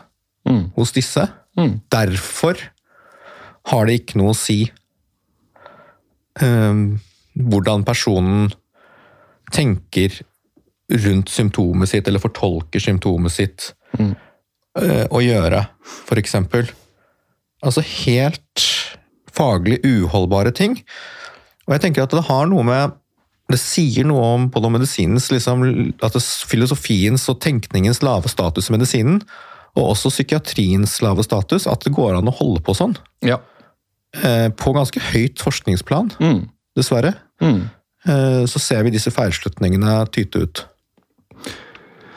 Speaker 1: Mm.
Speaker 2: hos disse.
Speaker 1: Mm.
Speaker 2: Derfor har det ikke noe å si um, hvordan personen tenker rundt symptomet sitt, eller fortolker symptomet sitt
Speaker 1: Mm.
Speaker 2: uh, å gjøre, for eksempel. Altså helt faglig uholdbare ting. Og jeg tenker at det har noe med Det sier noe om både medisinens, liksom, at det, filosofiens og tenkningens lave status i medisinen, og også psykiatriens lave status, at det går an å holde på sånn.
Speaker 1: Ja.
Speaker 2: Eh, på ganske høyt forskningsplan,
Speaker 1: Mm.
Speaker 2: dessverre.
Speaker 1: Mm.
Speaker 2: Eh, så ser vi disse feilslutningene tyte ut.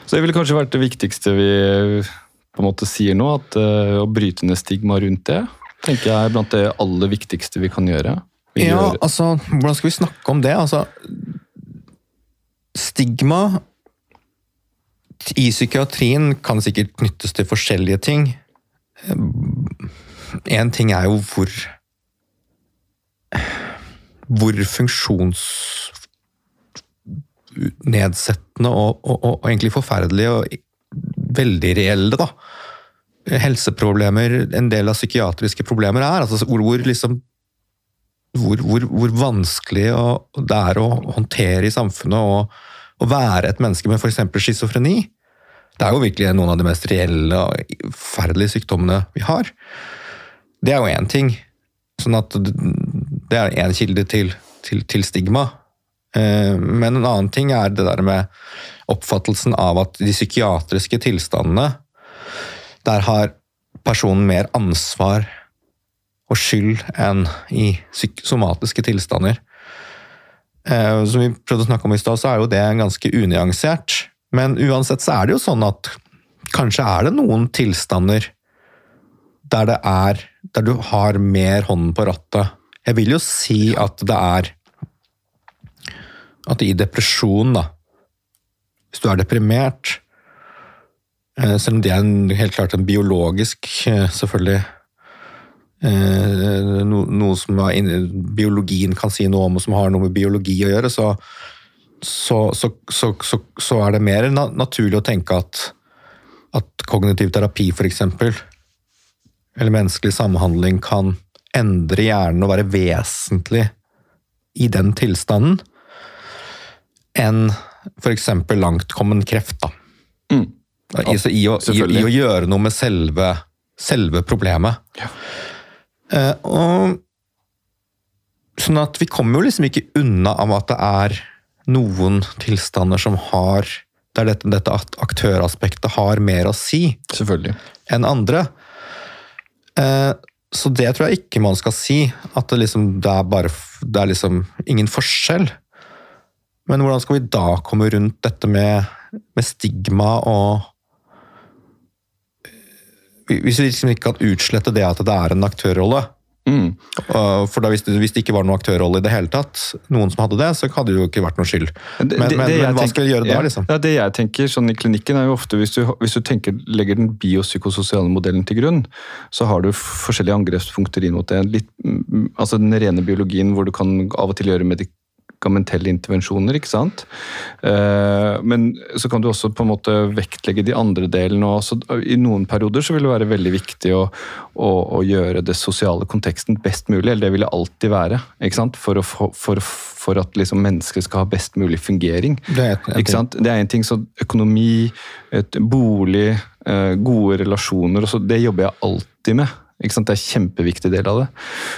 Speaker 1: Så det ville kanskje vært det viktigste vi på en måte sier nå, at uh, å bryte ned stigma rundt det, tenker jeg er blant det aller viktigste vi kan gjøre.
Speaker 2: Ja,
Speaker 1: gjør-
Speaker 2: altså, hvordan skal vi snakke om det? Altså, stigma i psykiatrien kan sikkert knyttes til forskjellige ting. En ting er jo hvor Hvor funksjonsnedsettende og, og, og, og egentlig forferdelige og veldig reelle, da. Helseproblemer, en del av psykiatriske problemer er. altså hvor, hvor liksom hvor, hvor, hvor vanskelig det er å håndtere i samfunnet og å være et menneske med f.eks. schizofreni. Det er jo virkelig noen av de mest reelle og forferdelige sykdommene vi har. Det er jo én ting. Sånn at det er én kilde til, til, til stigma. Eh, Men en annen ting er det der med oppfattelsen av at de psykiatriske tilstandene Der har personen mer ansvar og skyld enn i somatiske tilstander. Eh, Som vi prøvde å snakke om i stad, så er jo det ganske unyansert. Men uansett så er det jo sånn at kanskje er det noen tilstander der det er Der du har mer hånden på rattet. Jeg vil jo si at det er At i depresjon, da Hvis du er deprimert eh, Selv om det er en, helt klart en biologisk, eh, selvfølgelig no, noe som biologien kan si noe om, og som har noe med biologi å gjøre, så, så, så, så, er det mer naturlig å tenke at, at kognitiv terapi, eksempel, eller menneskelig samhandling, kan endre hjernen og være vesentlig i den tilstanden, enn eksempel langtkommen kreft. da.
Speaker 1: Mm.
Speaker 2: I, så i, å, i, I å gjøre noe med selve, selve problemet.
Speaker 1: Ja.
Speaker 2: Eh, og Sånn at vi kommer jo liksom ikke unna av at det er noen tilstander som har Der dette, dette aktøraspektet har mer å si
Speaker 1: Selvfølgelig.
Speaker 2: enn andre. Eh, så det tror jeg ikke man skal si. At det liksom det er bare Det er liksom ingen forskjell. Men hvordan skal vi da komme rundt dette med, med stigma og Hvis vi liksom ikke kan utslette det at det er en aktørrolle.
Speaker 1: Mm.
Speaker 2: For da hvis det, hvis det ikke var noen aktørrolle i det hele tatt, noen som hadde det, så hadde det jo ikke vært noe skyld. Men, men, men hva
Speaker 1: tenker-
Speaker 2: skal vi gjøre da,
Speaker 1: ja,
Speaker 2: liksom?
Speaker 1: Ja, Det jeg tenker sånn i klinikken er jo ofte, hvis du, hvis du tenker, legger den biopsykososiale modellen til grunn, så har du forskjellige angrepspunkter inn mot det. Litt, mm, altså Den rene biologien hvor du kan av og til gjøre medikamentelle intervensjoner, ikke sant. Eh, men så kan du også på en måte vektlegge de andre delene. Også. I noen perioder så vil det være veldig viktig å, å, å gjøre det sosiale konteksten best mulig, eller det vil det alltid være. ikke sant? For, å, få- for, for at liksom mennesker skal ha best mulig fungering.
Speaker 2: Det er
Speaker 1: Ikke sant? Det er en ting, som Økonomi, bolig, eh, gode relasjoner, det jobber jeg alltid med. Ikke sant? Det er en kjempeviktig del av det.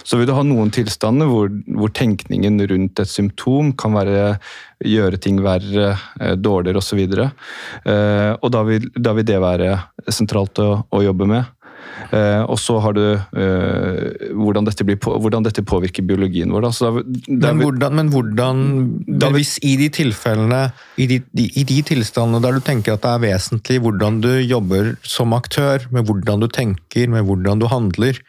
Speaker 1: Så vil du ha noen tilstander hvor, hvor tenkningen rundt et symptom kan være gjøre ting verre, eh, dårligere osv. Eh, og da vil, da vil det være sentralt å, å jobbe med. Eh, og så har du eh, hvordan, dette blir på, hvordan dette påvirker biologien vår. Da. Så da, da,
Speaker 2: Men hvordan, men hvordan
Speaker 1: Da
Speaker 2: men hvis I de tilfellene, i de, de, i de tilstandene der du tenker at det er vesentlig hvordan du jobber som aktør, med hvordan du tenker, med hvordan du handler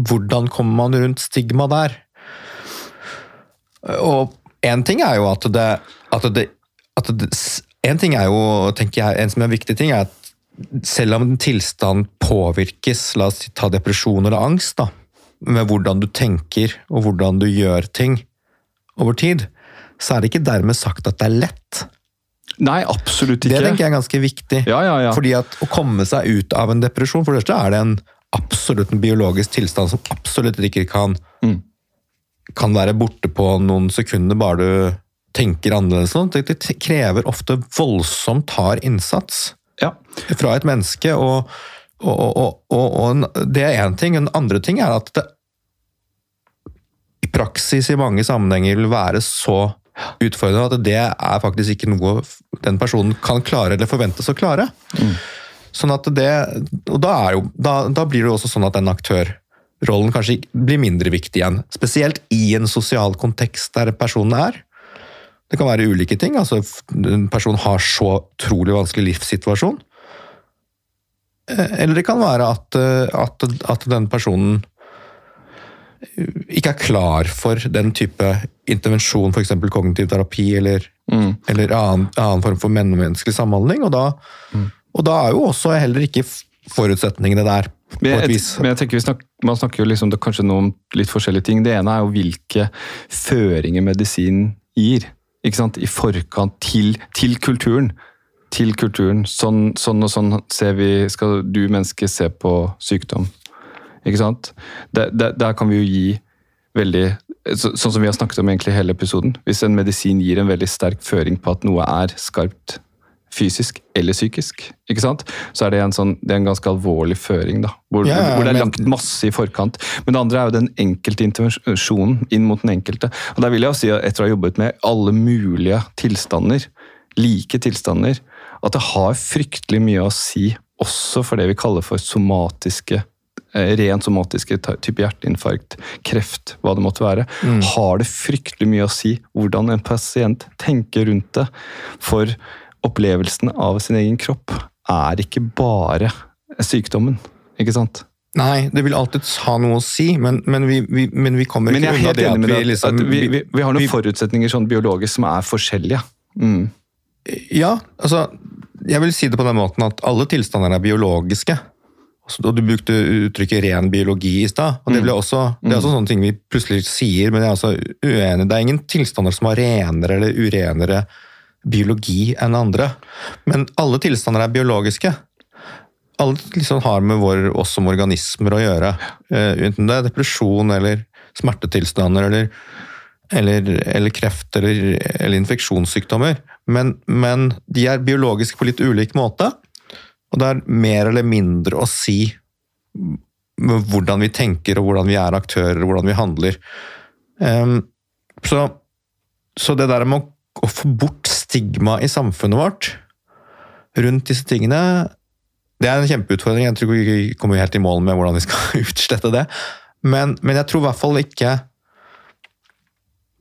Speaker 2: Hvordan kommer man rundt stigma der? Og én ting er jo at det at det, at det En ting er jo, tenker jeg, en som er en viktig ting, er at selv om en tilstand påvirkes, la oss ta depresjon eller angst, da, med hvordan du tenker og hvordan du gjør ting over tid, så er det ikke dermed sagt at det er lett.
Speaker 1: Nei, absolutt ikke.
Speaker 2: Det tenker jeg er ganske viktig.
Speaker 1: Ja, ja, ja.
Speaker 2: Fordi at å komme seg ut av en depresjon, for det første er det en absolutt en biologisk tilstand som absolutt ikke kan,
Speaker 1: Mm.
Speaker 2: kan være borte på noen sekunder bare du tenker annerledes. Sånn. Det, det krever ofte voldsomt hard innsats
Speaker 1: Ja.
Speaker 2: fra et menneske, og, og, og, og, det er én ting. En andre ting er at det i praksis i mange sammenhenger vil være så utfordrende at det er faktisk ikke noe den personen kan klare eller forventes å klare. Sånn at det, og da, er jo, da, da blir det jo også sånn at den aktørrollen kanskje blir mindre viktig igjen. Spesielt i en sosial kontekst der personen er. Det kan være ulike ting. altså En person har så utrolig vanskelig livssituasjon. Eh, Eller det kan være at, eh, at, at den personen ikke er klar for den type intervensjon, f.eks. kognitiv terapi eller,
Speaker 1: Mm.
Speaker 2: eller annen, annen form for menneskelig samhandling. Og da, og da er jo også heller ikke forutsetningene der, på
Speaker 1: Men
Speaker 2: et
Speaker 1: jeg,
Speaker 2: vis.
Speaker 1: men jeg tenker vi snak, Man snakker jo liksom det, kanskje nå om litt forskjellige ting. Det ene er jo hvilke føringer medisinen gir. Ikke sant? I forkant til, til kulturen. Til kulturen. Sånn, sånn og sånn ser vi, skal du menneske se på sykdom. Ikke sant? Der, der, der kan vi jo gi veldig så, Sånn som vi har snakket om egentlig hele episoden. Hvis en medisin gir en veldig sterk føring på at noe er skarpt fysisk eller psykisk, ikke sant? så er det en, sånn, det er en ganske alvorlig føring. da, Hvor,
Speaker 2: Ja, ja,
Speaker 1: hvor det er
Speaker 2: langt
Speaker 1: lagt masse i forkant. Men det andre er jo den enkelte intervensjonen inn mot den enkelte. Og der vil jeg jo si, at etter å ha jobbet med alle mulige tilstander, like tilstander, at det har fryktelig mye å si også for det vi kaller for somatiske eh, Rent somatiske type hjerteinfarkt, kreft, hva det måtte være. Har det fryktelig mye å si hvordan en pasient tenker rundt det. For opplevelsen av sin egen kropp er ikke bare sykdommen. Ikke sant?
Speaker 2: Nei, det vil alltid ha noe å si, men, men, vi, vi, men vi kommer
Speaker 1: Men
Speaker 2: ikke unna det at vi liksom
Speaker 1: at vi, har noen forutsetninger sånn biologisk som er forskjellige. Mm.
Speaker 2: Ja, altså Jeg vil si det på den måten at alle tilstander er biologiske. Og du brukte uttrykket ren biologi i stad. og Det, også, det er også sånne ting vi plutselig sier, men jeg er også uenig. Det er ingen tilstander som har renere eller urenere biologi enn andre. Men alle tilstander er biologiske. Alle liksom har med vår, oss som organismer å gjøre. Eh, Enten det er depresjon eller smertetilstander eller eller, eller kreft eller, eller infeksjonssykdommer. Men, men de er biologiske på litt ulik måte. Og det er mer eller mindre å si med hvordan vi tenker og hvordan vi er aktører og hvordan vi handler. Um, så, så det der med å, å få bort stigma i samfunnet vårt rundt disse tingene, det er en kjempeutfordring. Jeg tror ikke vi kommer helt i mål med hvordan vi skal utslette det. Men, men jeg tror i hvert fall ikke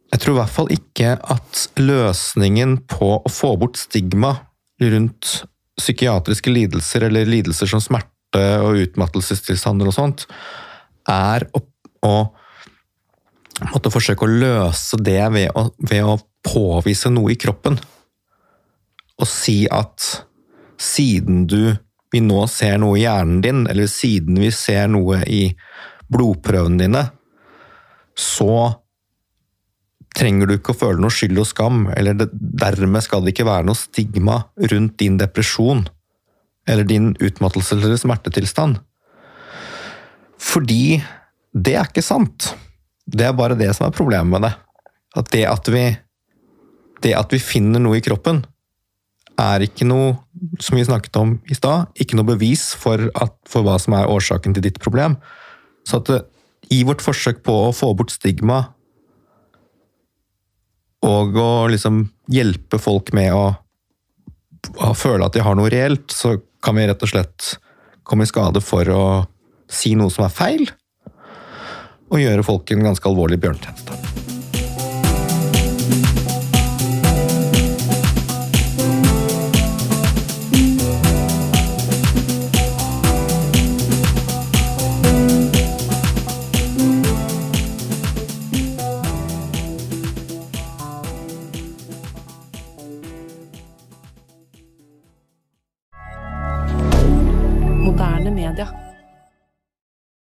Speaker 2: jeg tror i hvert fall ikke at løsningen på å få bort stigma rundt psykiatriske lidelser eller lidelser som smerte og utmattelsestilstander og sånt, er å, å måtte forsøke å løse det ved å, ved å påvise noe i kroppen. Og si at siden du vi nå ser noe i hjernen din, eller siden vi ser noe i blodprøvene dine, så trenger du ikke å føle noe skyld og skam, eller det, dermed skal det ikke være noe stigma rundt din depresjon eller din utmattelse eller smertetilstand. Fordi det er ikke sant. Det er bare det som er problemet med det. At det at vi, det at vi finner noe i kroppen, er ikke noe, som vi snakket om i stad, ikke noe bevis for, at, for hva som er årsaken til ditt problem. Så at i vårt forsøk på å få bort stigma og å liksom hjelpe folk med å, å føle at de har noe reelt, så kan vi rett og slett komme i skade for å si noe som er feil, og gjøre folk en ganske alvorlig bjørnetjeneste.